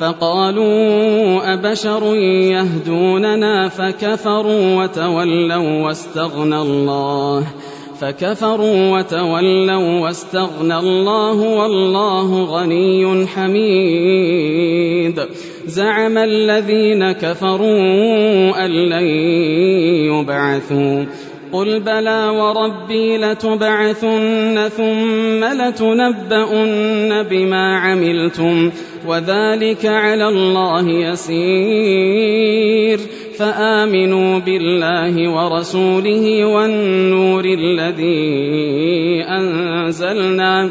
فقالوا أبشر يهدوننا فكفروا وتولوا واستغنى الله فكفروا وتولوا واستغنى الله والله غني حميد زعم الذين كفروا أن لن يبعثوا قل بلى وربي لتبعثن ثم لتنبؤن بما عملتم وذلك على الله يسير فامنوا بالله ورسوله والنور الذي انزلنا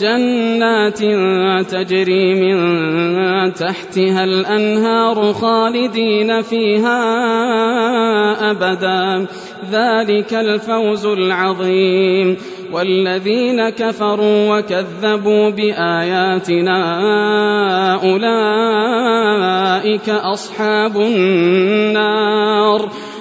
جنات تجري من تحتها الأنهار خالدين فيها أبدا. ذلك الفوز العظيم. والذين كفروا وكذبوا بآياتنا أولئك أصحاب النار.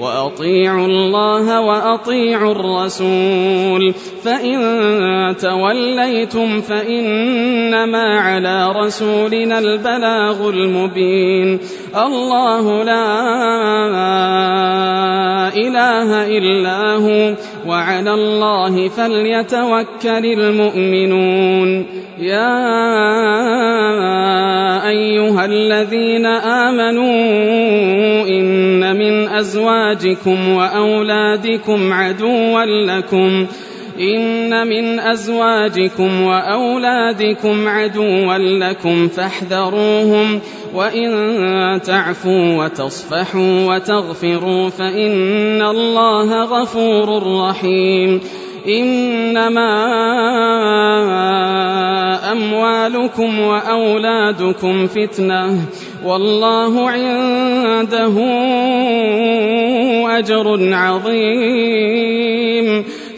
وأطيعوا الله وأطيعوا الرسول. فإن توليتم فإنما على رسولنا البلاغ المبين. الله لا إله إلا هو وعلى الله فليتوكل المؤمنون. يا أيها الذين آمنوا إن من أزواجكم وأولادكم عدوا لكم. إن من أزواجكم وأولادكم عدوا لكم فاحذروهم وإن تعفوا وتصفحوا وتغفروا فإن الله غفور رحيم. إنما أموالكم وأولادكم فتنة. والله عنده أجر عظيم.